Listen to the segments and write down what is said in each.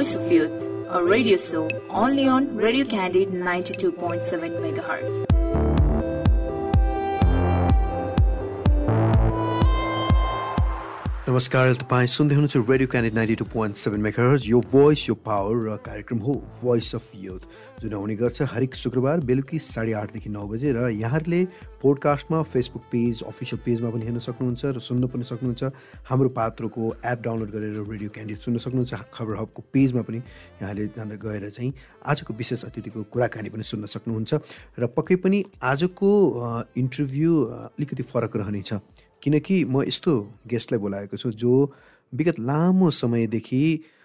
Voice of Youth, a radio show only on Radio Candid 92.7 MHz. नमस्कार तपाईँ सुन्दै हुनुहुन्छ radio Candid ninety two point seven megahertz यो voice यो power र कार्यक्रम हो भोइस अफ युथ जुन आउने गर्छ हरेक शुक्रबार बेलुकी साढे आठदेखि नौ बजे र यहाँहरूले पोडकास्टमा फेसबुक पेज अफिसियल पेजमा पनि हेर्न सक्नुहुन्छ र सुन्न पनि सक्नुहुन्छ। हाम्रो पात्रोको एप डाउनलोड गरेर रेडियो क्यान्डिड सुन्न सक्नुहुन्छ। खबर हबको पेजमा पनि यहाँले जान गएर चाहिँ आजको विशेष अतिथिको कुराकानी पनि सुन्न सक्नुहुन्छ। र पक्कै पनि आजको इन्टरभ्यू अलिकति फरक रहनेछ। किनकि म यस्तो गेस्टलाई बोलाएको छु जो विगत लामो समयदेखि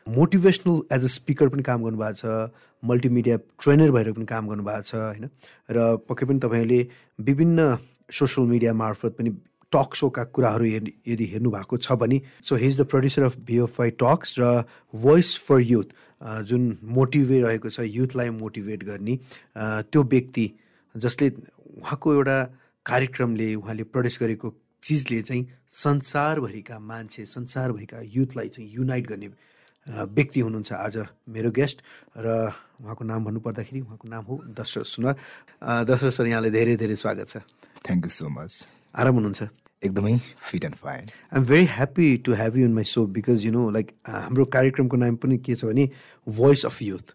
मोटिभेसनल एज अ स्पिकर पनि काम गर्नुभएको छ मल्टिमिडिया ट्रेनर भएर पनि काम गर्नुभएको छ होइन? र पक्कै पनि तपाईँले विभिन्न सोसियल मिडिया मार्फत पनि टक सोका कुराहरू हेर्ने यदि हेर्नु भएको छ भने so he is the producer of BFI talks र भोइस फर युथ जुन मोटिभेट रहेको छ युथलाई मोटिभेट गर्ने त्यो व्यक्ति जसले उहाँको एउटा कार्यक्रमले उहाँले प्रड्युस गरेको चिजले चाहिँ संसारभरिका मान्छे संसारभरिका युथलाई चाहिँ युनाइट गर्ने व्यक्ति हुनुहुन्छ आज मेरो गेस्ट र उहाँको नाम भन्नुपर्दाखेरि उहाँको नाम हो दशरथ सुनार। दशरथ सर यहाँलाई धेरै धेरै स्वागत छ। थ्याङ्क यू सो मच आराम हुनुहुन्छ? एकदमै fit and fine I am very happy to have you in my so because you know like हाम्रो कार्यक्रमको नाम पनि के छ भने भोइस अफ युथ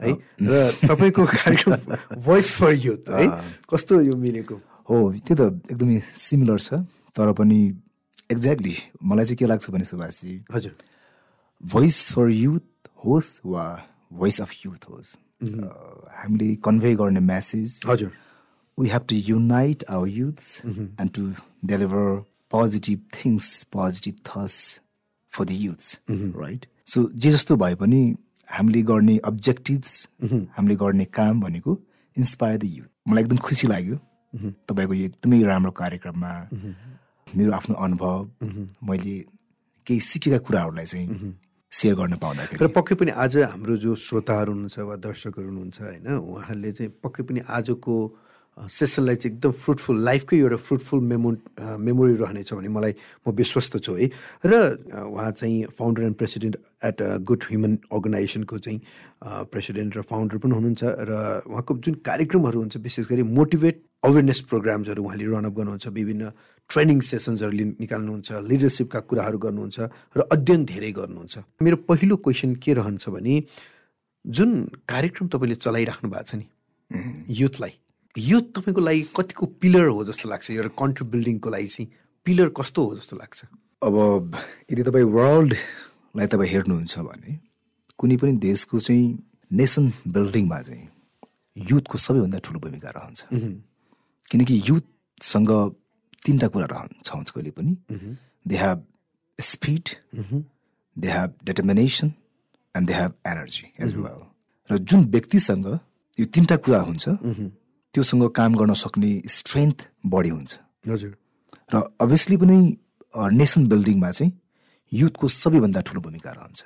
है? र तपाईँको कार्यक्रम भोइस फर युथ है? कस्तो यो मिलेको? हो त्यो त एकदमै सिमिलर छ। तर पनि एक्ज्याक्टली मलाई चाहिँ के लाग्छ भने सुभाषजी हजुर। भोइस फर युथ होस् वा भोइस अफ युथ होस् हामीले कन्भे गर्ने म्यासेज हजुर। We have to unite our youths and to deliver positive things positive thoughts for the youths right so जे जस्तो भए पनि हामीले गर्ने अब्जेक्टिभ्स हामीले गर्ने काम भनेको इन्सपायर द युथ मलाई एकदम खुसी लाग्यो। तपाईँको यो एकदमै राम्रो कार्यक्रममा मेरो आफ्नो अनुभव मैले केही सिकेका कुराहरूलाई चाहिँ सेयर गर्न पाउँदाखेरि। र पक्कै पनि आज हाम्रो जो श्रोताहरू हुनुहुन्छ वा दर्शकहरू हुनुहुन्छ होइन उहाँहरूले चाहिँ पक्कै पनि आजको सेसनलाई चाहिँ एकदम फ्रुटफुल लाइफकै एउटा फ्रुटफुल मेमो मेमोरी रहनेछ भने मलाई म विश्वस्त छु है। र उहाँ चाहिँ founder and president at good human अर्गनाइजेसनको चाहिँ प्रेसिडेन्ट र फाउन्डर पनि हुनुहुन्छ र उहाँको जुन कार्यक्रमहरू हुन्छ विशेष गरी मोटिभेट अवेरनेस प्रोग्राम्सहरू उहाँले रनअप गर्नुहुन्छ विभिन्न ट्रेनिङ सेसन्सहरू निकाल्नुहुन्छ लिडरसिपका कुराहरू गर्नुहुन्छ र अध्ययन धेरै गर्नुहुन्छ। मेरो पहिलो क्वेसन के रहन्छ भने जुन कार्यक्रम तपाईँले चलाइराख्नु भएको छ नि युथलाई युथ तपाईँको लागि कतिको पिलर हो जस्तो लाग्छ? एउटा कन्ट्री बिल्डिङको लागि चाहिँ पिलर कस्तो हो जस्तो लाग्छ? अब यदि तपाईँ वर्ल्डलाई तपाईँ हेर्नुहुन्छ भने कुनै पनि देशको चाहिँ नेसन बिल्डिङमा चाहिँ युथको सबैभन्दा ठुलो भूमिका रहन्छ। किनकि युथसँग तिनवटा कुरा रहन्छ हुन्छ कहिले पनि। They have speed they have determination and they have energy as well र जुन व्यक्तिसँग यो तिनवटा कुरा हुन्छ त्योसँग काम गर्न सक्ने स्ट्रेन्थ बढी हुन्छ। हजुर। र अभियसली पनि नेसन बिल्डिङमा चाहिँ युथको सबैभन्दा ठुलो भूमिका रहन्छ।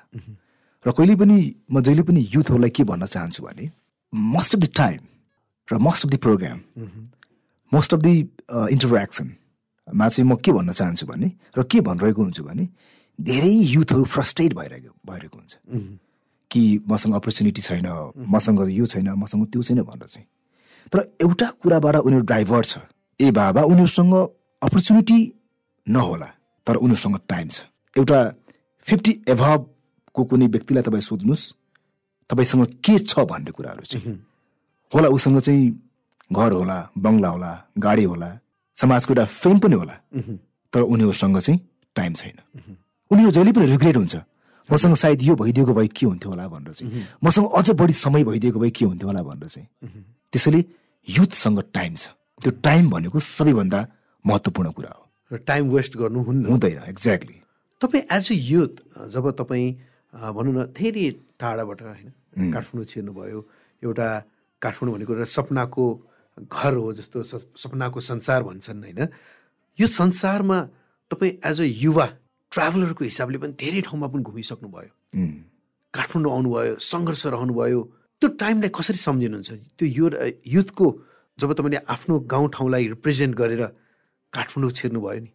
र कहिले पनि म जहिले पनि युथहरूलाई के भन्न चाहन्छु भने मोस्ट अफ द टाइम र most of the program most of the इन्टरेक्सनमा चाहिँ म के भन्न चाहन्छु भने र के भनिरहेको हुन्छु भने धेरै युथहरू फ्रस्ट्रेट भइरहेको भइरहेको हुन्छ। कि मसँग अपर्च्युनिटी छैन मसँग यो छैन मसँग त्यो छैन भनेर चाहिँ। तर एउटा कुराबाट उनीहरू ड्राइभर छ। ए बाबा उनीहरूसँग अपर्च्युनिटी नहोला तर उनीहरूसँग टाइम छ। एउटा फिफ्टी एभबको कुनै व्यक्तिलाई तपाईँ सोध्नुहोस् तपाईँसँग के छ भन्ने कुराहरू चाहिँ। होला उसँग चाहिँ घर होला बङ्गला होला गाडी होला समाजको एउटा फेम पनि होला। तर उनीहरूसँग चाहिँ टाइम छैन। उनीहरू जहिले पनि रिग्रेट हुन्छ। मसँग सायद यो भइदिएको भए के हुन्थ्यो होला भनेर चाहिँ। मसँग अझ बढी समय भइदिएको भए के हुन्थ्यो होला भनेर चाहिँ। त्यसैले युथसँग टाइम छ। त्यो टाइम भनेको सबैभन्दा महत्त्वपूर्ण कुरा हो। र टाइम वेस्ट गर्नु हुन्न। हुँदैन एक्ज्याक्टली तपाईँ एज अ युथ जब तपाईँ भनौँ न धेरै टाढाबाट होइन काठमाडौँ छिर्नुभयो एउटा काठमाडौँ भनेको एउटा सपनाको घर हो जस्तो सपनाको संसार भन्छन् होइन? यो संसारमा तपाईँ एज अ युवा ट्राभलरको हिसाबले पनि धेरै ठाउँमा पनि घुमिसक्नुभयो। काठमाडौँ आउनुभयो सङ्घर्ष रहनुभयो। त्यो टाइमलाई कसरी सम्झिनुहुन्छ? त्यो यो युथको जब तपाईँले आफ्नो गाउँ ठाउँलाई रिप्रेजेन्ट गरेर काठमाडौँ छिर्नुभयो नि।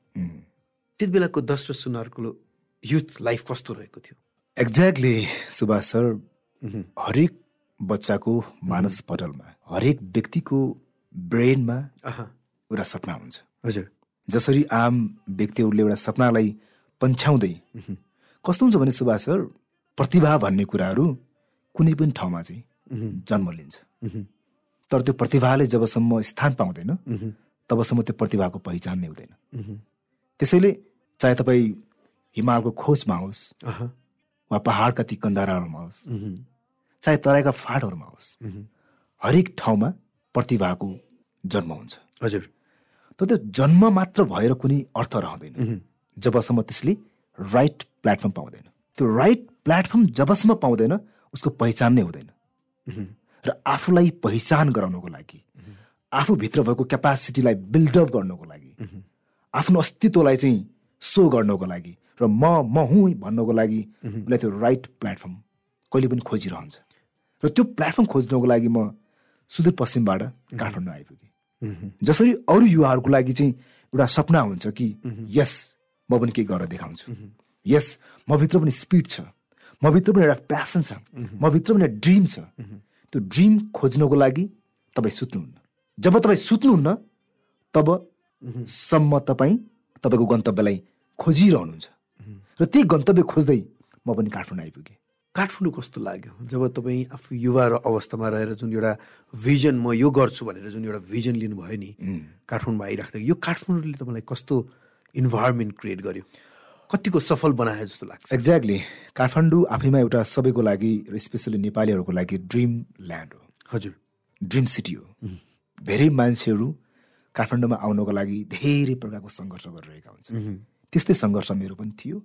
त्यति बेलाको दस र सुनारको युथ लाइफ कस्तो रहेको थियो? Exactly Subhash sir. हरेक बच्चाको मानस पटलमा हरेक व्यक्तिको ब्रेनमा एउटा सपना हुन्छ। हजुर। जसरी आम व्यक्तिहरूले एउटा सपनालाई पन्छ्याउँदै कस्तो हुन्छ भने सुभाष सर प्रतिभा भन्ने कुराहरू कुनै पनि ठाउँमा चाहिँ जन्म लिन्छ। तर त्यो प्रतिभाले जबसम्म स्थान पाउँदैन तबसम्म त्यो प्रतिभाको पहिचान नै हुँदैन। त्यसैले चाहे तपाईँ हिमालको खोजमा होस् वा पहाडका ती कन्दराहरूमा होस् चाहे तराईका फाँटहरूमा होस् हरेक ठाउँमा प्रतिभाको जन्म हुन्छ। हजुर। तर त्यो जन्म मात्र भएर कुनै अर्थ रहँदैन। जबसम्म त्यसले राइट प्लेटफर्म पाउँदैन। त्यो राइट प्लेटफर्म जबसम्म पाउँदैन उसको पहिचान नै हुँदैन। र आफूलाई पहिचान गराउनको लागि आफूभित्र भएको क्यापासिटीलाई बिल्डअप गर्नको लागि आफ्नो अस्तित्वलाई चाहिँ सो गर्नको लागि र म म हुँ भन्नको लागि उसलाई त्यो राइट प्लेटफर्म कहिले पनि खोजिरहन्छ। र त्यो प्लेटफर्म खोज्नको लागि म सुदूरपश्चिमबाट काठमाडौँ आइपुगेँ। जसरी अरू युवाहरूको लागि चाहिँ एउटा सपना हुन्छ कि यस म पनि केही गरेर देखाउँछु। यस मभित्र पनि स्पिड छ। मभित्र पनि एउटा प्यासन छ। मभित्र पनि एउटा ड्रिम छ। त्यो ड्रिम खोज्नको लागि तपाईँ सुत्नुहुन्न। जब तपाईँ सुत्नुहुन्न तब सम्म तपाईँ तपाईँको गन्तव्यलाई खोजिरहनुहुन्छ। र त्यही गन्तव्य खोज्दै म पनि काठमाडौँ आइपुगेँ। काठमाडौँ कस्तो लाग्यो? जब तपाईँ आफू युवा र अवस्थामा रहेर जुन एउटा भिजन म यो गर्छु भनेर जुन एउटा भिजन लिनुभयो नि काठमाडौँमा आइराख्दा यो काठमाडौँले तपाईँलाई कस्तो इन्भाइरोमेन्ट क्रिएट गर्यो? कतिको सफल बनायो जस्तो लाग्छ? एक्ज्याक्टली काठमाडौँ आफैमा एउटा सबैको लागि र स्पेसली नेपालीहरूको लागि ड्रिम ल्यान्ड हो। हजुर। ड्रिम सिटी हो। धेरै मान्छेहरू काठमाडौँमा आउनको लागि धेरै प्रकारको सङ्घर्ष गरिरहेका हुन्छन्। त्यस्तै सङ्घर्ष मेरो पनि थियो।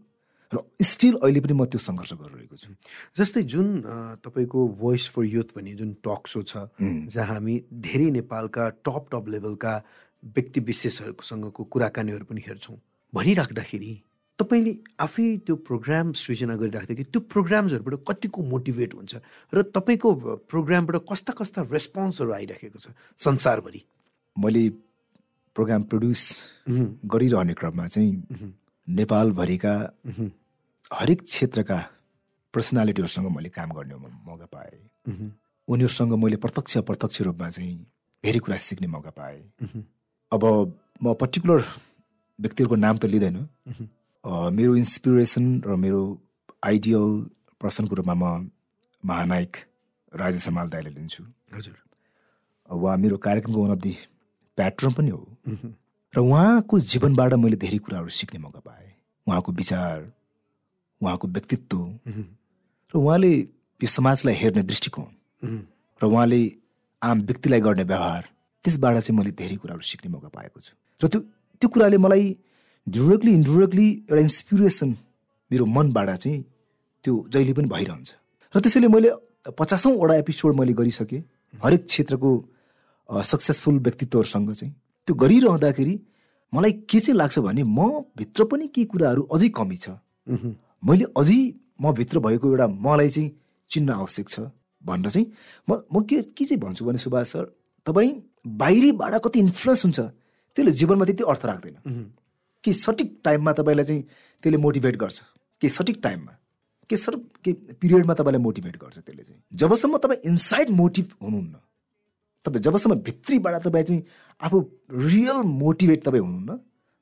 र स्टिल अहिले पनि म त्यो सङ्घर्ष गरिरहेको छु। जस्तै जुन तपाईँको भोइस फर युथ भन्ने जुन टक सो छ जहाँ हामी धेरै नेपालका टप टप लेभलका व्यक्ति विशेषहरूसँगको कुराकानीहरू पनि हेर्छौँ। भनिराख्दाखेरि तपाईँले आफै त्यो प्रोग्राम सृजना गरिराख्दाखेरि त्यो प्रोग्राम्सहरूबाट कतिको मोटिभेट हुन्छ? र तपाईँको प्रोग्रामबाट कस्ता कस्ता रेस्पोन्सहरू आइराखेको छ संसारभरि? मैले प्रोग्राम प्रड्युस गरिरहने क्रममा चाहिँ नेपालभरिका हरेक क्षेत्रका पर्सनालिटीहरूसँग मैले काम गर्ने मौका पाएँ। उनीहरूसँग मैले प्रत्यक्ष अप्रत्यक्ष रूपमा चाहिँ धेरै कुरा सिक्ने मौका पाएँ। अब म पर्टिकुलर व्यक्तिहरूको नाम त लिँदैन। मेरो इन्सपिरेसन र मेरो आइडियल पर्सनको रूपमा म महानायक राजेश हमाल दाईलाई लिन्छु। हजुर। उहाँ मेरो कार्यक्रमको वान अफ दि प्याट्रन पनि हो। र उहाँको जीवनबाट मैले धेरै कुराहरू सिक्ने मौका पाएँ। उहाँको विचार उहाँको व्यक्तित्व र उहाँले यो समाजलाई हेर्ने दृष्टिकोण र उहाँले आम व्यक्तिलाई गर्ने व्यवहार त्यसबाट चाहिँ मैले धेरै कुराहरू सिक्ने मौका पाएको छु। र त्यो त्यो कुराले मलाई डिरेक्टली इन्डिरेक्टली एउटा इन्सपिरेसन मेरो मनबाट चाहिँ त्यो जहिले पनि भइरहन्छ। र त्यसैले मैले पचासौँवटा एपिसोड मैले गरिसकेँ। हरेक क्षेत्रको सक्सेसफुल व्यक्तित्वहरूसँग चाहिँ। त्यो गरिरहँदाखेरि मलाई के चाहिँ लाग्छ भने म भित्र पनि केही कुराहरू अझै कमी छ। मैले अझै म भित्र भएको एउटा मलाई चाहिँ चिन्न आवश्यक छ भनेर चाहिँ म म के के चाहिँ भन्छु भने सुभाष सर तपाईँ बाहिरीबाट कति इन्फ्लुएन्स हुन्छ त्यसले जीवनमा त्यति अर्थ राख्दैन। कि सठिक टाइममा तपाईँलाई चाहिँ त्यसले मोटिभेट गर्छ? कि सठिक टाइममा? के सर के पिरियडमा तपाईँलाई मोटिभेट गर्छ त्यसले चाहिँ? जबसम्म तपाईँ इन्साइड मोटिभ हुनुहुन्न तपाईँ जबसम्म भित्रीबाट तपाईँ चाहिँ आफू रियल मोटिभेट तपाईँ हुनुहुन्न।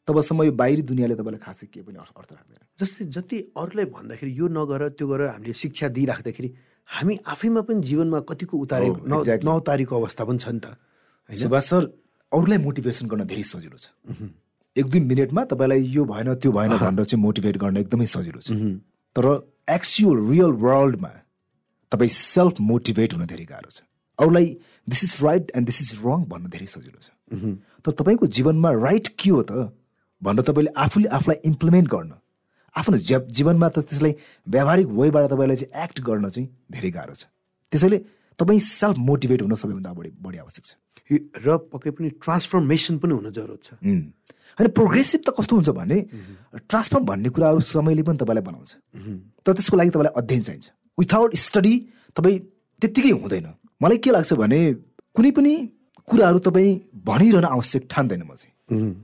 तबसम्म यो बाहिरी दुनियाँले तपाईँलाई खासै केही पनि अर्थ राख्दैन। जस्तै जति अरूलाई भन्दाखेरि यो नगर त्यो गरेर हामीले शिक्षा दिइराख्दाखेरि हामी आफैमा पनि जीवनमा कतिको न exactly. नउतारेको अवस्था पनि छ नि त। सुभाष सर अरूलाई मोटिभेसन गर्न धेरै सजिलो छ। एक दुई मिनटमा तपाईँलाई यो भएन त्यो भएन भनेर चाहिँ मोटिभेट गर्न एकदमै सजिलो छ। तर एक्चुअल रियल वर्ल्डमा तपाईँ सेल्फ मोटिभेट हुन धेरै गाह्रो छ। अरूलाई this is right and this is wrong भन्न धेरै सजिलो छ। तर तपाईँको जीवनमा राइट के हो त? भनेर तपाईँले आफूले आफूलाई इम्प्लिमेन्ट गर्न। आफ्नो जीवनमा त त्यसलाई व्यावहारिक वेबाट तपाईँलाई चाहिँ एक्ट गर्न चाहिँ धेरै गाह्रो छ। त्यसैले तपाईँ सेल्फ मोटिभेट हुन सबैभन्दा बढी बढी आवश्यक छ। र पक्कै पनि ट्रान्सफर्मेसन पनि हुन जरुरत छ. होइन प्रोग्रेसिभ त कस्तो हुन्छ भने ट्रान्सफर्म भन्ने कुराहरू समयले पनि तपाईँलाई बनाउँछ। तर त्यसको लागि तपाईँलाई अध्ययन चाहिन्छ। विथाउट स्टडी तपाईँ त्यत्तिकै हुँदैन। मलाई के लाग्छ भने कुनै पनि कुराहरू तपाईँ भनिरहन आवश्यक ठान्दैन म चाहिँ।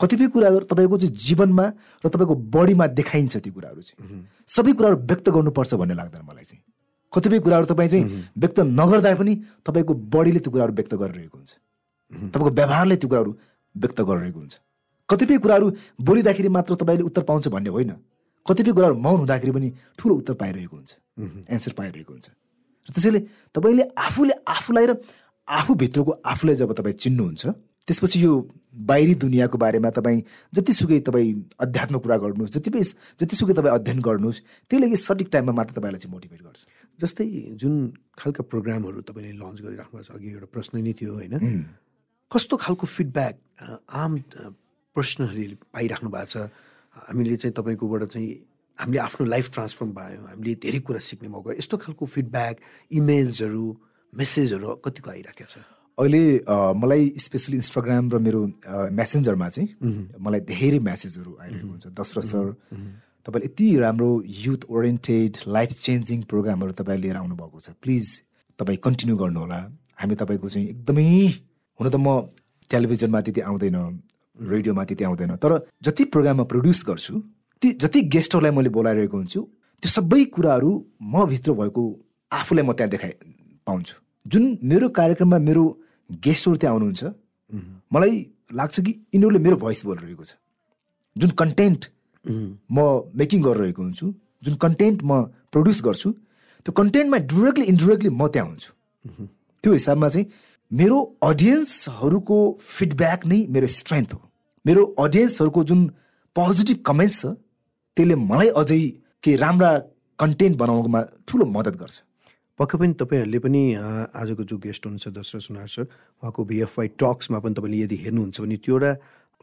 कतिपय कुराहरू तपाईँको चाहिँ जीवनमा र तपाईँको बडीमा देखाइन्छ त्यो कुराहरू चाहिँ। सबै कुराहरू व्यक्त गर्नुपर्छ भन्ने लाग्दैन मलाई चाहिँ। कतिपय कुराहरू तपाईँ चाहिँ व्यक्त नगर्दा पनि तपाईँको बडीले त्यो कुराहरू व्यक्त गरिरहेको हुन्छ। तपाईँको व्यवहारले त्यो कुराहरू व्यक्त गरिरहेको हुन्छ। कतिपय कुराहरू बोलिँदाखेरि मात्र तपाईँले उत्तर पाउँछ भन्ने होइन। कतिपय कुराहरू मौन हुँदाखेरि पनि ठुलो उत्तर पाइरहेको हुन्छ। एन्सर पाइरहेको हुन्छ। र त्यसैले तपाईँले आफूले आफूलाई र आफूभित्रको आफूलाई जब तपाईँ चिन्नुहुन्छ त्यसपछि यो बाहिरी दुनियाँको बारेमा तपाईँ जतिसुकै तपाईँ अध्यात्म कुरा गर्नुहोस् जति पनि जतिसुकै तपाईँ अध्ययन गर्नुहोस् त्यही लागि सठिक टाइममा मात्र तपाईँलाई चाहिँ मोटिभेट गर्छ। जस्तै जुन खालका प्रोग्रामहरू तपाईँले लन्च गरिराख्नु भएको छ अघि एउटा प्रश्न नै थियो होइन? कस्तो खालको फिडब्याक आम पर्सनली पाइराख्नु भएको छ? हामीले चाहिँ तपाईँकोबाट चाहिँ हामीले आफ्नो लाइफ ट्रान्सफर्म भयो हामीले धेरै कुरा सिक्ने मौका यस्तो खालको फिडब्याक इमेल्सहरू मेसेजहरू कतिको आइराखेको छ? अहिले मलाई स्पेसली इन्स्टाग्राम र मेरो मेसेन्जरमा चाहिँ मलाई धेरै म्यासेजहरू आइरहेको हुन्छ। दशरथ सर। तपाईँले यति राम्रो युथ ओरिएन्टेड लाइफ चेन्जिङ प्रोग्रामहरू तपाईँ लिएर आउनुभएको छ। प्लिज तपाईँ कन्टिन्यू गर्नुहोला। हामी तपाईँको चाहिँ एकदमै हुन त म टेलिभिजनमा त्यति आउँदैन रेडियोमा त्यति आउँदैन तर जति प्रोग्राममा प्रड्युस गर्छु ती जति गेस्टहरूलाई मैले बोलाइरहेको हुन्छु त्यो सबै कुराहरू म भित्र भएको आफूलाई म त्यहाँ देखाइ पाउँछु। जुन मेरो कार्यक्रममा मेरो गेस्टहरू त्यहाँ आउनुहुन्छ मलाई लाग्छ कि यिनीहरूले मेरो भोइस बोलिरहेको छ। जुन कन्टेन्ट म मेकिङ गरिरहेको हुन्छु जुन कन्टेन्ट म प्रड्युस गर्छु त्यो कन्टेन्टमा डिरेक्टली इन्डिरेक्टली म त्यहाँ हुन्छु। त्यो हिसाबमा चाहिँ मेरो अडियन्सहरूको फिडब्याक नै मेरो स्ट्रेन्थ हो। मेरो अडियन्सहरूको जुन पोजिटिभ कमेन्ट्स छ त्यसले मलाई अझै केही राम्रा कन्टेन्ट बनाउनुमा ठुलो मद्दत गर्छ। पक्कै पनि तपाईँहरूले पनि आजको जो गेस्ट हुनुहुन्छ दशरथ सुनार सर उहाँको भिएफआई टक्समा पनि तपाईँले यदि हेर्नुहुन्छ भने त्यो एउटा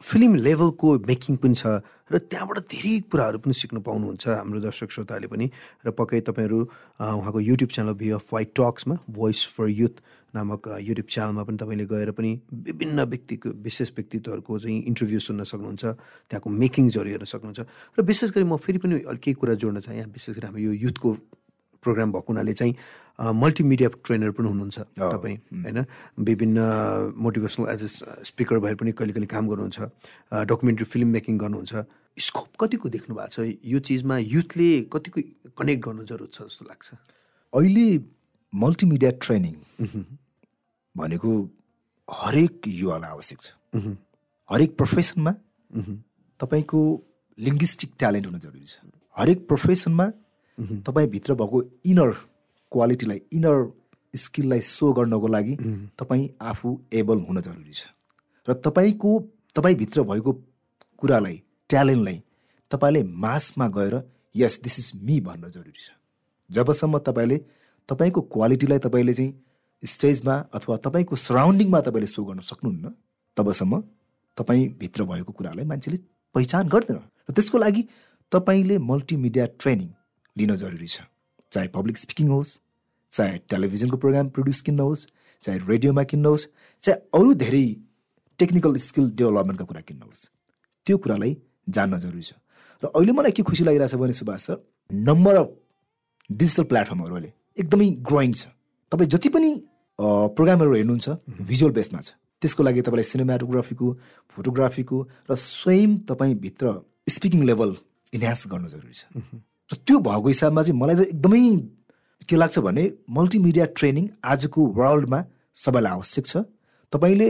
फिल्म लेभलको मेकिङ पनि छ र त्यहाँबाट धेरै कुराहरू पनि सिक्नु पाउनुहुन्छ हाम्रो दर्शक श्रोताहरूले पनि। र पक्कै तपाईँहरू उहाँको युट्युब च्यानल भिएफआई टक्समा भोइस फर युथ नामक युट्युब च्यानलमा पनि तपाईँले गएर पनि विभिन्न व्यक्तिको विशेष व्यक्तित्वहरूको चाहिँ इन्टरभ्यू सुन्न सक्नुहुन्छ त्यहाँको मेकिङ्सहरू हेर्न सक्नुहुन्छ। र विशेष गरी म फेरि पनि केही कुरा जोड्न चाहेँ। यहाँ विशेष गरी हाम्रो यो युथको प्रोग्राम भएको हुनाले चाहिँ मल्टिमिडिया ट्रेनर पनि हुनुहुन्छ तपाईँ होइन? विभिन्न मोटिभेसनल एज ए स्पिकर भएर पनि कहिले कहिले काम गर्नुहुन्छ डकुमेन्ट्री फिल्म मेकिङ गर्नुहुन्छ। स्कोप कतिको देख्नु भएको छ? यो चिजमा युथले कतिको कनेक्ट गर्नु जरुरत छ जस्तो लाग्छ? अहिले मल्टिमिडिया ट्रेनिङ भनेको हरेक युवालाई आवश्यक छ। हरेक प्रोफेसनमा तपाईँको लिङ्ग्विस्टिक ट्यालेन्ट हुन जरुरी छ। हरेक प्रोफेसनमा तपाईँभित्र भएको इनर क्वालिटीलाई इनर स्किललाई सो गर्नको लागि तपाईँ आफू एबल हुन जरुरी छ। र तपाईँको तपाईँभित्र भएको कुरालाई ट्यालेन्टलाई तपाईँले मासमा गएर यस दिस इज मी भन्न जरुरी छ। जबसम्म तपाईँले तपाईँको क्वालिटीलाई तपाईँले चाहिँ स्टेजमा अथवा तपाईँको सराउन्डिङमा तपाईँले सो गर्न सक्नुहुन्न तबसम्म तपाईँभित्र भएको कुरालाई मान्छेले पहिचान गर्दैन। र त्यसको लागि तपाईँले मल्टिमिडिया ट्रेनिङ लिन जरुरी छ। चाहे पब्लिक स्पिकिङ होस् चाहे टेलिभिजनको प्रोग्राम प्रड्युस किन्न होस् चाहे रेडियोमा किन्न होस् चाहे अरू धेरै टेक्निकल स्किल डेभलपमेन्टका कुरा किन्न होस् त्यो कुरालाई जान्न जरुरी छ। र अहिले मलाई के खुसी लागिरहेछ भने Subhash sir number of digital प्लेटफर्महरू अहिले एकदमै ग्रोइङ छ। तपाईँ जति पनि प्रोग्रामहरू हेर्नुहुन्छ भिजुअल बेसमा छ। त्यसको लागि तपाईँलाई सिनेमाटोग्राफीको फोटोग्राफीको र स्वयं तपाईँभित्र स्पिकिङ लेभल इन्हान्स गर्नु जरुरी छ। र त्यो भएको हिसाबमा चाहिँ मलाई चाहिँ एकदमै के लाग्छ भने मल्टिमिडिया ट्रेनिङ आजको वर्ल्डमा सबैलाई आवश्यक छ। तपाईँले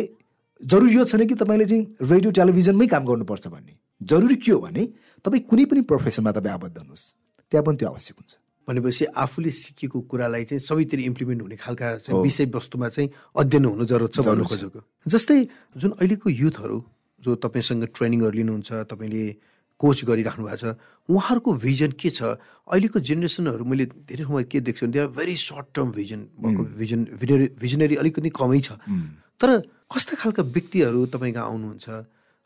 जरुरी यो छैन कि तपाईँले चाहिँ रेडियो टेलिभिजनमै काम गर्नुपर्छ भन्ने। जरुरी के हो भने तपाईँ कुनै पनि प्रोफेसनमा तपाईँ आबद्ध हुनुहोस्। त्यहाँ पनि त्यो आवश्यक हुन्छ। भनेपछि आफूले सिकेको कुरालाई चाहिँ सबैतिर इम्प्लिमेन्ट हुने खालका विषयवस्तुमा चाहिँ अध्ययन हुनु जरुरत छ भन्नु खोजेको। जस्तै जुन अहिलेको युथहरू जो तपाईँसँग ट्रेनिङहरू लिनुहुन्छ तपाईँले कोच गरिराख्नु भएको छ। उहाँहरूको भिजन के छ? अहिलेको जेनेरेसनहरू मैले धेरै ठाउँमा के देख्छु भने they are very short term vision भएको भिजन भिजनरी भिजनरी अलिकति कमै छ। तर कस्ता खालका व्यक्तिहरू तपाईँ कहाँ आउनुहुन्छ?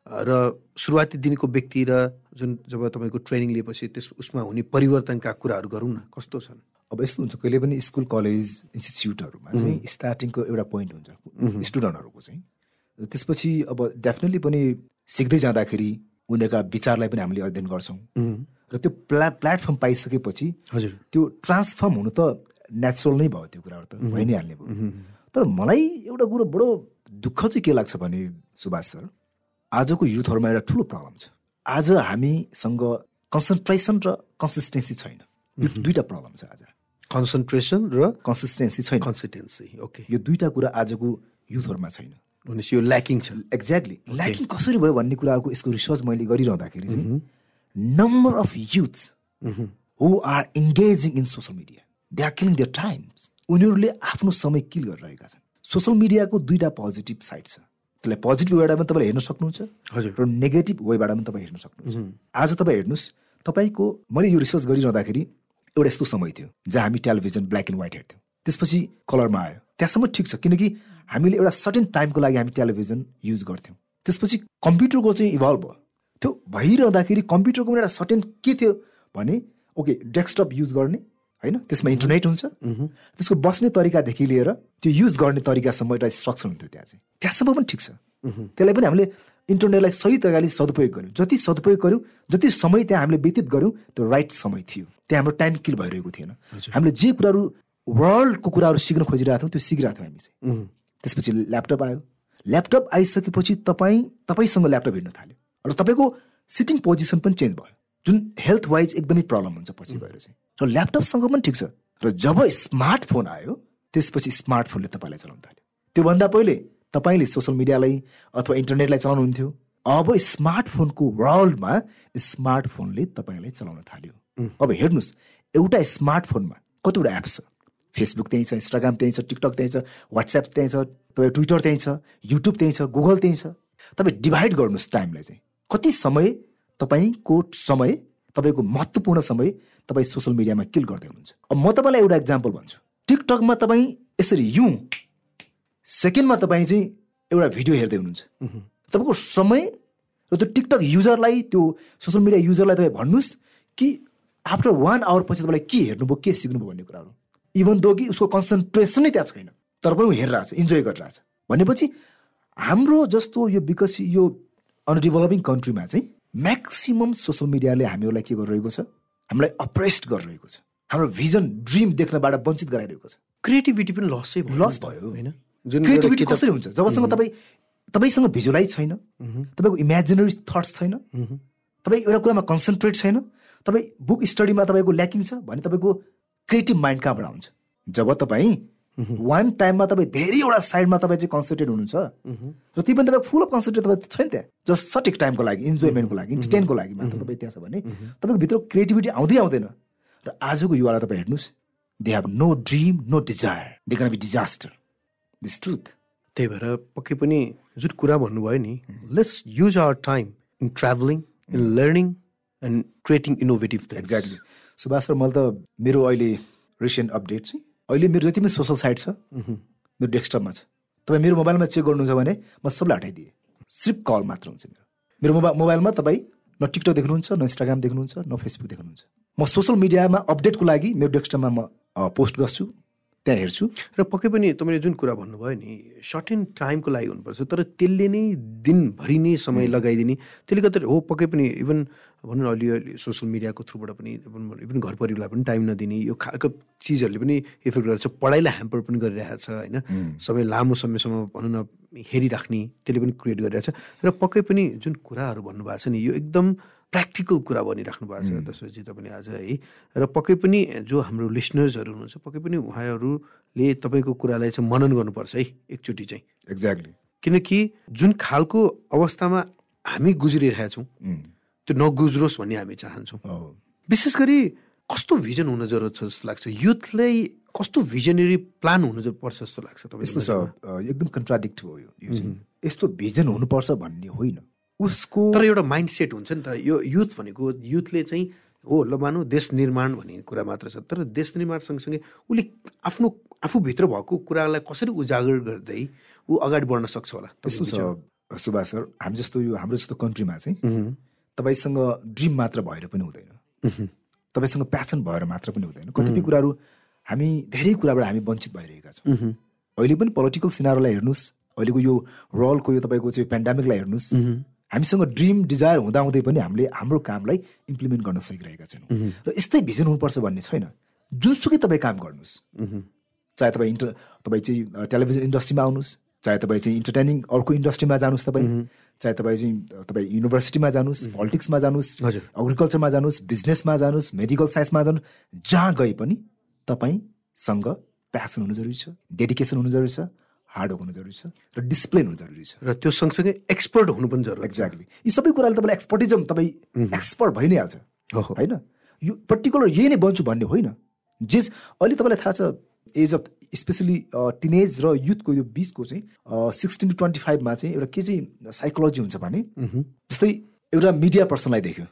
र सुरुवाती दिनको व्यक्ति र जुन जब तपाईँको ट्रेनिङ लिएपछि त्यस उसमा हुने परिवर्तनका कुराहरू गरौँ न कस्तो छन्? अब यस्तो हुन्छ कहिले पनि स्कुल कलेज इन्स्टिच्युटहरूमा चाहिँ स्टार्टिङको एउटा पोइन्ट हुन्छ स्टुडेन्टहरूको चाहिँ। त्यसपछि अब डेफिनेटली पनि सिक्दै जाँदाखेरि उनीहरूका विचारलाई पनि हामीले अध्ययन गर्छौँ। र त्यो प्ला प्लेटफर्म पाइसकेपछि हजुर। त्यो ट्रान्सफर्म हुनु त नेचुरल नै भयो त्यो कुराहरू त भइ नै हाल्ने भयो। तर मलाई एउटा कुरो बडो दुःख चाहिँ के लाग्छ भने सुभाष सर आजको युथहरूमा एउटा ठुलो प्रब्लम छ। आज हामीसँग कन्सन्ट्रेसन र कन्सिस्टेन्सी छैन। यो दुईवटा प्रब्लम छ आज। कन्सन्ट्रेसन र कन्सिस्टेन्सी छैन। कन्सिस्टेन्सी ओके यो दुईवटा कुरा आजको युथहरूमा छैन। भनेपछि यो ल्याकिङ छ। एक्ज्याक्टली ल्याकिङ कसरी भयो भन्ने कुराहरूको यसको रिसर्च मैले गरिरहँदाखेरि चाहिँ number of youths who are engaging in social media they are killing their times उनीहरूले आफ्नो समय किल गरिरहेका छन्। सोसियल मिडियाको दुईवटा पोजिटिभ साइड छ। त्यसलाई पोजिटिभ वेबाट पनि तपाईँले हेर्न सक्नुहुन्छ हजुर। र नेगेटिभ वेबाट पनि तपाईँ हेर्न सक्नुहुन्छ। आज तपाईँ हेर्नुहोस् तपाईँको मैले यो रिसर्च गरिरहँदाखेरि एउटा यस्तो समय थियो जहाँ हामी टेलिभिजन ब्ल्याक एन्ड व्हाइट हेर्थ्यौँ। त्यसपछि कलरमा आयो। त्यहाँसम्म ठिक छ। किनकि हामीले एउटा सर्टेन टाइमको लागि हामी टेलिभिजन युज गर्थ्यौँ। त्यसपछि कम्प्युटरको चाहिँ इभल्भ भयो। त्यो भइरहँदाखेरि कम्प्युटरको पनि एउटा सर्टेन के थियो भने ओके डेस्कटप युज गर्ने होइन? त्यसमा इन्टरनेट हुन्छ। त्यसको बस्ने तरिकादेखि लिएर त्यो युज गर्ने तरिकासम्म एउटा स्ट्रक्चर हुन्थ्यो त्यहाँ चाहिँ। त्यहाँसम्म पनि ठिक छ। त्यसलाई पनि हामीले इन्टरनेटलाई सही तरिकाले सदुपयोग गर्यौँ। जति सदुपयोग गर्यौँ जति समय त्यहाँ हामीले व्यतीत गऱ्यौँ त्यो राइट समय थियो। त्यहाँ हाम्रो टाइम किल भइरहेको थिएन। हामीले जे कुराहरू वर्ल्डको कुराहरू सिक्न खोजिरहेको थियौँ त्यो सिकिरहेको थियौँ हामी चाहिँ। त्यसपछि ल्यापटप आयो। ल्यापटप आइसकेपछि तपाईँ तपाईँसँग ल्यापटप हिँड्न थाल्यो। र तपाईँको सिटिङ पोजिसन पनि चेन्ज भयो। जुन हेल्थ वाइज एकदमै प्रब्लम हुन्छ पछि गएर चाहिँ। र ल्यापटपसँग पनि ठिक छ। र जब स्मार्टफोन आयो त्यसपछि स्मार्टफोनले तपाईँलाई चलाउन थाल्यो। त्योभन्दा पहिले तपाईँले सोसियल मिडियालाई अथवा इन्टरनेटलाई चलाउनुहुन्थ्यो। अब स्मार्टफोनको वर्ल्डमा स्मार्टफोनले तपाईँलाई चलाउन थाल्यो। अब हेर्नुहोस् एउटा स्मार्टफोनमा कतिवटा एप्स छ? फेसबुक त्यहीँ छ इन्स्टाग्राम त्यहीँ छ टिकटक त्यहीँ छ वाट्सएप त्यहीँ छ तपाईँ ट्विटर त्यहीँ छ युट्युब त्यहीँ छ गुगल त्यहीँ छ। तपाईँ डिभाइड गर्नुहोस् टाइमलाई चाहिँ। कति समय तपाईँको समय तपाईँको महत्त्वपूर्ण समय तपाईँ सोसियल मिडियामा किल गर्दै हुनुहुन्छ? अब म तपाईँलाई एउटा इक्जाम्पल भन्छु। टिकटकमा तपाईँ यसरी युँ सेकेन्डमा तपाईँ चाहिँ एउटा भिडियो हेर्दै हुनुहुन्छ। तपाईँको समय र त्यो टिकटक युजरलाई त्यो सोसियल मिडिया युजरलाई तपाईँ भन्नुहोस् कि आफ्टर वान आवर पछि तपाईँलाई के हेर्नुभयो के सिक्नुभयो भन्ने कुराहरू। इभन दो कि उसको कन्सन्ट्रेसनै त्यहाँ छैन तर पनि ऊ हेरिरहेछ इन्जोय गरिरहेछ। भनेपछि हाम्रो जस्तो यो विकसित यो अनडेभलपिङ कन्ट्रीमा चाहिँ म्याक्सिमम् सोसियल मिडियाले हामीहरूलाई के गरिरहेको छ? हामीलाई अप्रेस्ड गरिरहेको छ। हाम्रो भिजन ड्रिम देख्नबाट वञ्चित गराइरहेको छ। क्रिएटिभिटी पनि लसै भयो लस भयो। होइन? जुन क्रिएटिभिटी कसरी हुन्छ? जबसम्म तपाईँ तपाईँसँग भिजुलाइज छैन तपाईँको इमेजिनरी थट्स छैन तपाईँ एउटा कुरामा कन्सन्ट्रेट छैन तपाईँ बुक स्टडीमा तपाईँको ल्याकिङ छ भने तपाईँको क्रिएटिभ माइन्ड कहाँबाट आउँछ जब तपाईँ वान टाइममा तपाईँ धेरैवटा साइडमा तपाईँ चाहिँ कन्सन्ट्रेट हुनुहुन्छ र ती पनि तपाईँ फुल अफ कन्सन्ट्रेट तपाईँ छैन त्यहाँ। जस्ट सटिक टाइमको लागि इन्जोयमेन्टको लागि इन्टरटेनको लागि मात्र तपाईँ त्यहाँ छ भने तपाईँको भित्र क्रिएटिभिटी आउँदै आउँदैन। र आजको युवालाई तपाईँ हेर्नुहोस् they have no dream no desire they can be disaster this truth त्यही भएर पक्कै पनि जुन कुरा भन्नुभयो नि let's use our time in travelling in learning and creating innovative exactly Subhash sir मैले त मेरो अहिले रिसेन्ट अपडेट चाहिँ अहिले मेरो जति पनि सोसल साइट छ मेरो डेस्कटपमा छ। तपाईँ मेरो मोबाइलमा चेक गर्नुहुन्छ भने म सबलाई हटाइदिएँ। सिर्फ कल मात्र हुन्छ मेरो। मेरो मोबाइल मोबाइलमा तपाईँ न टिकटक देख्नुहुन्छ न इन्स्टाग्राम देख्नुहुन्छ न फेसबुक देख्नुहुन्छ। म सोसियल मिडियामा अपडेटको लागि मेरो डेस्कटपमा म पोस्ट गर्छु। त्यहाँ हेर्छु। र पक्कै पनि तपाईँले जुन कुरा भन्नुभयो नि सर्टेन टाइमको लागि हुनुपर्छ तर त्यसले नै दिनभरि नै समय लगाइदिने। त्यसले गर्दा हो पक्कै पनि इभन भनौँ न अलि सोसियल मिडियाको थ्रुबाट पनि इभन घर परिवारलाई पनि टाइम नदिने यो खालको चिजहरूले पनि इफेक्ट गर्छ पढाइलाई ह्याम्पर पनि गरिरहेको छ होइन? समय लामो समयसम्म भनौँ न हेरिराख्ने त्यसले पनि क्रिएट गरिरहेछ र पक्कै पनि जुन कुराहरू भन्नुभएको छ नि यो एकदम प्र्याक्टिकल कुरा भनिराख्नु भएको छ दशरथजी तपाईँले आज है। र पक्कै पनि जो हाम्रो लिसनर्सहरू हुनुहुन्छ पक्कै पनि उहाँहरूले तपाईँको कुरालाई चाहिँ मनन गर्नुपर्छ है एकचोटि चाहिँ। एक्ज्याक्टली किनकि जुन खालको अवस्थामा हामी गुज्रिरहेका छौँ त्यो नगुज्रोस् भन्ने हामी चाहन्छौँ। विशेष गरी कस्तो भिजन हुन जरुरत छ जस्तो लाग्छ? युथलाई कस्तो भिजनरी प्लान हुनु पर्छ जस्तो लाग्छ अ, एकदम कन्ट्राडिक्ट हो यो। यस्तो भिजन हुनुपर्छ भन्ने होइन। उसको तर एउटा माइन्ड सेट हुन्छ नि त। यो युथ भनेको युथले चाहिँ हो ल मानौ देश निर्माण भन्ने कुरा मात्र छ। तर देश निर्माण सँगसँगै उसले आफ्नो आफूभित्र भएको कुरालाई कसरी उजागर गर्दै ऊ अगाडि बढ्न सक्छ होला यस्तो तपाईँको छ सुभाष सर हामी जस्तो यो हाम्रो जस्तो कन्ट्रीमा चाहिँ? तपाईँसँग ड्रिम मात्र भएर पनि हुँदैन। तपाईँसँग प्यासन भएर मात्र पनि हुँदैन। कतिपय कुराहरू हामी धेरै कुराबाट हामी वञ्चित भइरहेका छौँ। अहिले पनि पोलिटिकल सिनारोलाई हेर्नुहोस्। अहिलेको यो वर्ल्डको यो तपाईँको चाहिँ पेन्डामिकलाई हेर्नुहोस्। हामीसँग ड्रिम डिजायर हुँदाहुँदै पनि हामीले हाम्रो कामलाई इम्प्लिमेन्ट गर्न सकिरहेका छैनौँ। र यस्तै भिजन हुनुपर्छ भन्ने छैन। जुनसुकै तपाईँ काम गर्नुहोस्। चाहे तपाईँ इन्टर तपाईँ चाहिँ टेलिभिजन इन्डस्ट्रीमा आउनुहोस्। चाहे तपाईँ चाहिँ इन्टरटेनिङ अर्को इन्डस्ट्रीमा जानुहोस् तपाईँ। चाहे तपाईँ चाहिँ तपाईँ युनिभर्सिटीमा जानुहोस् पोलिटिक्समा जानुहोस्। एग्रिकल्चरमा जानुहोस् बिजनेसमा जानुहोस् मेडिकल साइन्समा जानुहोस् जहाँ गए पनि तपाईँसँग प्यासन हुनु जरुरी छ डेडिकेसन हुनु जरुरी छ। हार्डवर्क हुनु जरुरी छ र डिसिप्लिन हुनु जरुरी छ। र त्यो सँगसँगै एक्सपर्ट हुनु पनि जरुरी एक्ज्याक्टली यी सबै कुराले तपाईँलाई एक्सपर्टिजम तपाईँ एक्सपर्ट भइ नै हाल्छ। होइन? यो पर्टिकुलर यही नै बन्छु भन्ने होइन। जे अहिले तपाईँलाई थाहा छ एज अफ स्पेसली टिनेज र युथको यो बिचको चाहिँ सिक्सटिन टु ट्वेन्टी फाइभमा चाहिँ एउटा के चाहिँ साइकोलोजी हुन्छ भने जस्तै एउटा मिडिया पर्सनलाई देख्यो।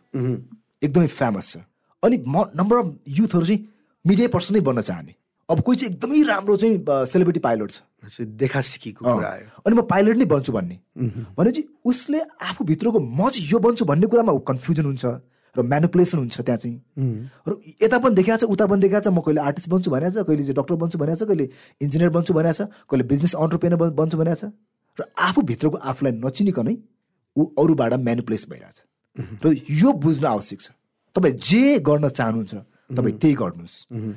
एकदमै फेमस छ। अनि म नम्बर अफ युथहरू चाहिँ मिडिया पर्सन नै बन्न चाहने। अब कोही चाहिँ एकदमै राम्रो चाहिँ सेलिब्रिटी पाइलट छ। देखा सिकीको कुरा आयो। अनि म पाइलट नै बन्छु भन्ने। भनेपछि उसले आफूभित्रको म चाहिँ यो बन्छु भन्ने कुरामा कन्फ्युजन हुन्छ र म्यानुपुलेसन हुन्छ त्यहाँ चाहिँ। र यता पनि देखाएको छ उता पनि देखाएको छ म कहिले आर्टिस्ट बन्छु भनेको छ कहिले चाहिँ डक्टर बन्छु भनेको छ कहिले इन्जिनियर बन्छु भनेको छ कहिले बिजनेस अन्टरप्रेनर बन्छु भनेको छ। र आफूभित्रको आफूलाई नचिनिकनै ऊ अरूबाट म्यानुपुलेस भइरहेछ। र यो बुझ्न आवश्यक छ। तपाईँ जे गर्न चाहनुहुन्छ तपाईँ त्यही गर्नुहोस्।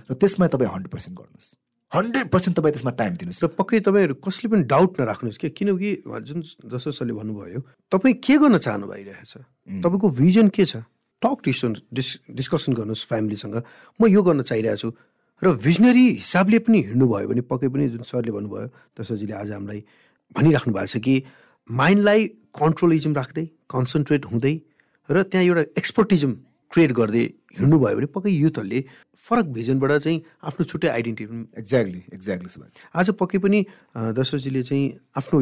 र त्यसमा तपाईँ हन्ड्रेड पर्सेन्ट गर्नुहोस्। हन्ड्रेड पर्सेन्ट तपाईँ त्यसमा टाइम दिनुहोस्। र पक्कै तपाईँहरू कसले पनि डाउट नराख्नुहोस् कि? किनकि जुन जस्तो सरले भन्नुभयो तपाईँ के गर्न चाहनु भइरहेछ? तपाईँको भिजन के छ? टक डिस्कसन डिस् डिस्कसन गर्नुहोस् फ्यामिलीसँग म यो गर्न चाहिरहेको छु र भिजनरी हिसाबले पनि हिँड्नुभयो भने पक्कै पनि जुन सरले भन्नुभयो दशरथजीले आज हामीलाई भनिराख्नु भएको छ कि माइन्डलाई कन्ट्रोलिजम राख्दै कन्सन्ट्रेट हुँदै र त्यहाँ एउटा एक्सपर्टिजम क्रिएट गर्दै हिँड्नुभयो भने पक्कै युथहरूले फरक भिजनबाट चाहिँ आफ्नो छुट्टै आइडेन्टिटी एक्ज्याक्टली एक्ज्याक्टली आज पक्कै पनि दशरथजीले चाहिँ आफ्नो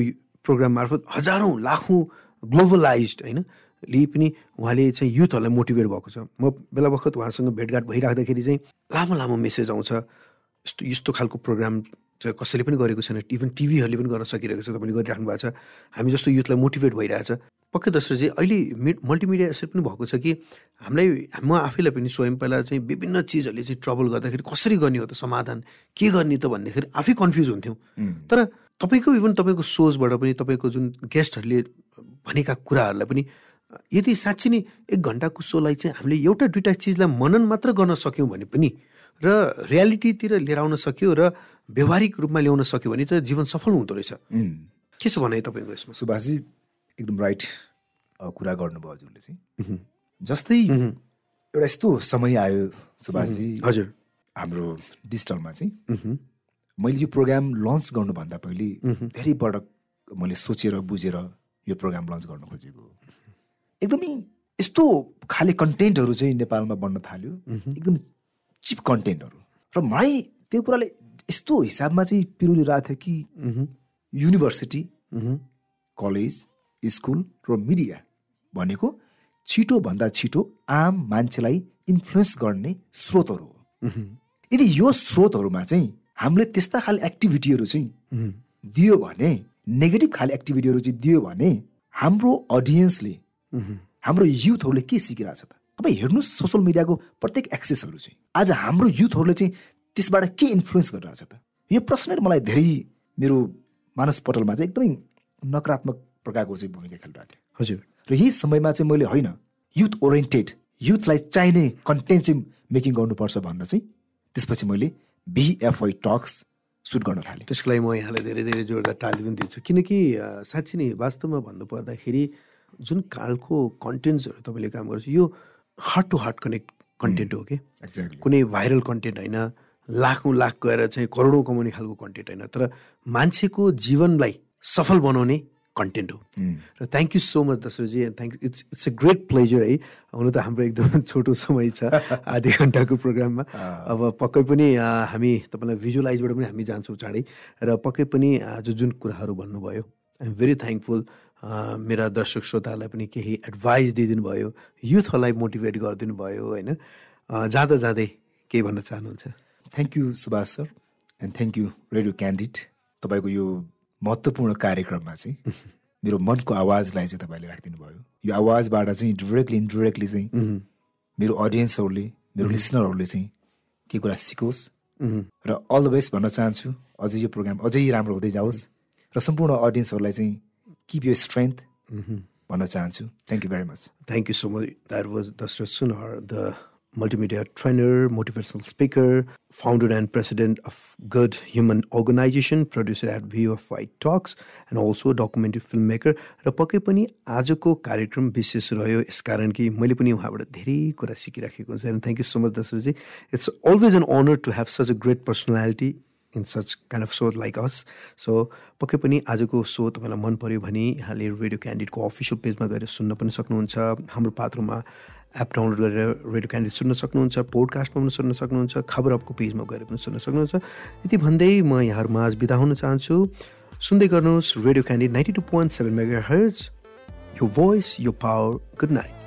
प्रोग्राम मार्फत हजारौँ लाखौँ ग्लोबलाइज होइन? ले पनि उहाँले चाहिँ युथहरूलाई मोटिभेट भएको छ। म बेला बखत उहाँसँग भेटघाट भइराख्दाखेरि चाहिँ लामो लामो मेसेज आउँछ। यस्तो यस्तो खालको प्रोग्राम कसैले पनि गरेको छैन। इभन टिभीहरूले पनि गर्न सकिरहेको छ तपाईँले गरिराख्नु भएको छ। हामी जस्तो युथलाई मोटिभेट भइरहेछ। पक्कै दशरथजी अहिले मि मल्टिमिडिया यसरी पनि भएको छ कि हामीलाई म आफैलाई पनि स्वयं पहिला चाहिँ विभिन्न चिजहरूले चाहिँ ट्रबल गर्दाखेरि कसरी गर्ने हो त समाधान के गर्ने त भन्दाखेरि आफै कन्फ्युज हुन्थ्यौँ। तर तपाईँको इभन तपाईँको सोचबाट पनि तपाईँको जुन गेस्टहरूले भनेका कुराहरूलाई पनि यदि साँच्ची नै एक घन्टाको सोलाई चाहिँ हामीले एउटा दुइटा चिजलाई मनन मात्र गर्न सक्यौँ भने पनि र रियालिटीतिर लिएर आउन सक्यो र व्यवहारिक रूपमा ल्याउन सक्यो भने त जीवन सफल हुँदो रहेछ। के छ भनाइ तपाईँको यसमा? सुभाषजी एकदम राइट कुरा गर्नुभयो हजुरले चाहिँ। जस्तै एउटा यस्तो समय आयो सुभाषजी हजुर। हाम्रो डिजिटलमा चाहिँ। मैले यो प्रोग्राम लन्च गर्नुभन्दा पहिले धेरै पटक मैले सोचेर बुझेर यो प्रोग्राम लन्च गर्न खोजेको एकदमै यस्तो खाले कन्टेन्टहरू चाहिँ नेपालमा बन्न थाल्यो। एकदम चिप कन्टेन्टहरू। र मलाई त्यो कुराले यस्तो हिसाबमा चाहिँ पिरोलिरहेको थियो कि युनिभर्सिटी कलेज स्कुल र मिडिया भनेको छिटोभन्दा छिटो आम मान्छेलाई इन्फ्लुएन्स गर्ने स्रोतहरू हो। यदि यो स्रोतहरूमा चाहिँ हामीले त्यस्ता खाले एक्टिभिटीहरू चाहिँ दियो भने नेगेटिभ खाले एक्टिभिटीहरू चाहिँ दियो भने हाम्रो अडियन्सले हाम्रो युथहरूले के सिकिरहेछ त? तपाईँ हेर्नुहोस् सोसियल मिडियाको प्रत्येक एक्सेसहरू चाहिँ। आज हाम्रो युथहरूले चाहिँ त्यसबाट के इन्फ्लुएन्स गरिरहेछ त? यो प्रश्नले मलाई धेरै मेरो मानस पटलमा चाहिँ एकदमै नकारात्मक प्रकारको चाहिँ भूमिका खेलिरहेको थियो। हजुर। र यही समयमा चाहिँ मैले होइन युथ ओरिएन्टेड युथलाई चाहिने कन्टेन्ट चाहिँ मेकिङ गर्नुपर्छ भनेर चाहिँ त्यसपछि मैले बिएफआई टक्स सुट गर्न थालेँ। त्यसको लागि म यहाँलाई धेरै धेरै जोरदार ताली पनि दिन्छु। किनकि साँच्ची नै वास्तवमा भन्नुपर्दाखेरि जुन खालको कन्टेन्ट्सहरू तपाईँले काम गर्छ यो heart to heart connect content हो कि? कुनै भाइरल कन्टेन्ट होइन लाखौँ लाख गएर चाहिँ करोडौँ कमाउने खालको कन्टेन्ट होइन तर मान्छेको जीवनलाई सफल बनाउने कन्टेन्ट हो। र thank you so much Dasharath ji and thank it's it's a great pleasure है। हुन त हाम्रो एकदम छोटो समय छ आधी घन्टाको प्रोग्राममा अब पक्कै पनि हामी तपाईँलाई भिजुअलाइजबाट पनि हामी जान्छौँ चाँडै। र पक्कै पनि आज जुन कुराहरू भन्नुभयो आइ एम भेरी थ्याङ्कफुल मेरा दर्शक श्रोताहरूलाई पनि केही एडभाइस दिइदिनु भयो युथहरूलाई मोटिभेट गरिदिनु भयो होइन जाँदा जाँदै के भन्न चाहनुहुन्छ? Thank you Subhash sir and thank you radio Candid तपाईँको यो महत्त्वपूर्ण कार्यक्रममा चाहिँ मेरो मनको आवाजलाई चाहिँ तपाईँले राखिदिनु भयो यो आवाजबाट चाहिँ डिरेक्टली इन्डिरेक्टली चाहिँ मेरो अडियन्सहरूले मेरो लिसनरहरूले चाहिँ के कुरा सिकोस् र अल द बेस्ट भन्न चाहन्छु। अझै यो प्रोग्राम अझै राम्रो हुँदै जाओस् र सम्पूर्ण अडियन्सहरूलाई चाहिँ किप यो स्ट्रेन्थ भन्न चाहन्छु thank you very much Thank you so much. That was Dr. Sunar, the multimedia trainer, motivational speaker, founder and president of Good Human Organization, producer at View of White Talks, and also a documentary filmmaker. र पक्कै पनि आजको कार्यक्रम विशेष रह्यो यसकारण कि मैले पनि उहाँबाट धेरै कुरा सिकिराखेको हुन्छ and thank you so much Dasharath ji it's always an honour to have such a great personality in such kind of so like us so पक्कै पनि आजको सो तपाईँलाई मन पऱ्यो भने यहाँले रेडियो क्यान्डिडेटको अफिसियल पेजमा गएर सुन्न पनि सक्नुहुन्छ। हाम्रो पात्रमा एप डाउनलोड गरेर रेडियो क्यान्डिडेट सुन्न सक्नुहुन्छ पोडकास्टमा पनि सुन्न सक्नुहुन्छ खबर अपको पेजमा गएर पनि सुन्न सक्नुहुन्छ। यति भन्दै म यहाँहरूमा आज बिदा हुन चाहन्छु। सुन्दै गर्नुहोस् radio candidate ninety two point seven megahertz यो भोइस यो पावर गुड नाइट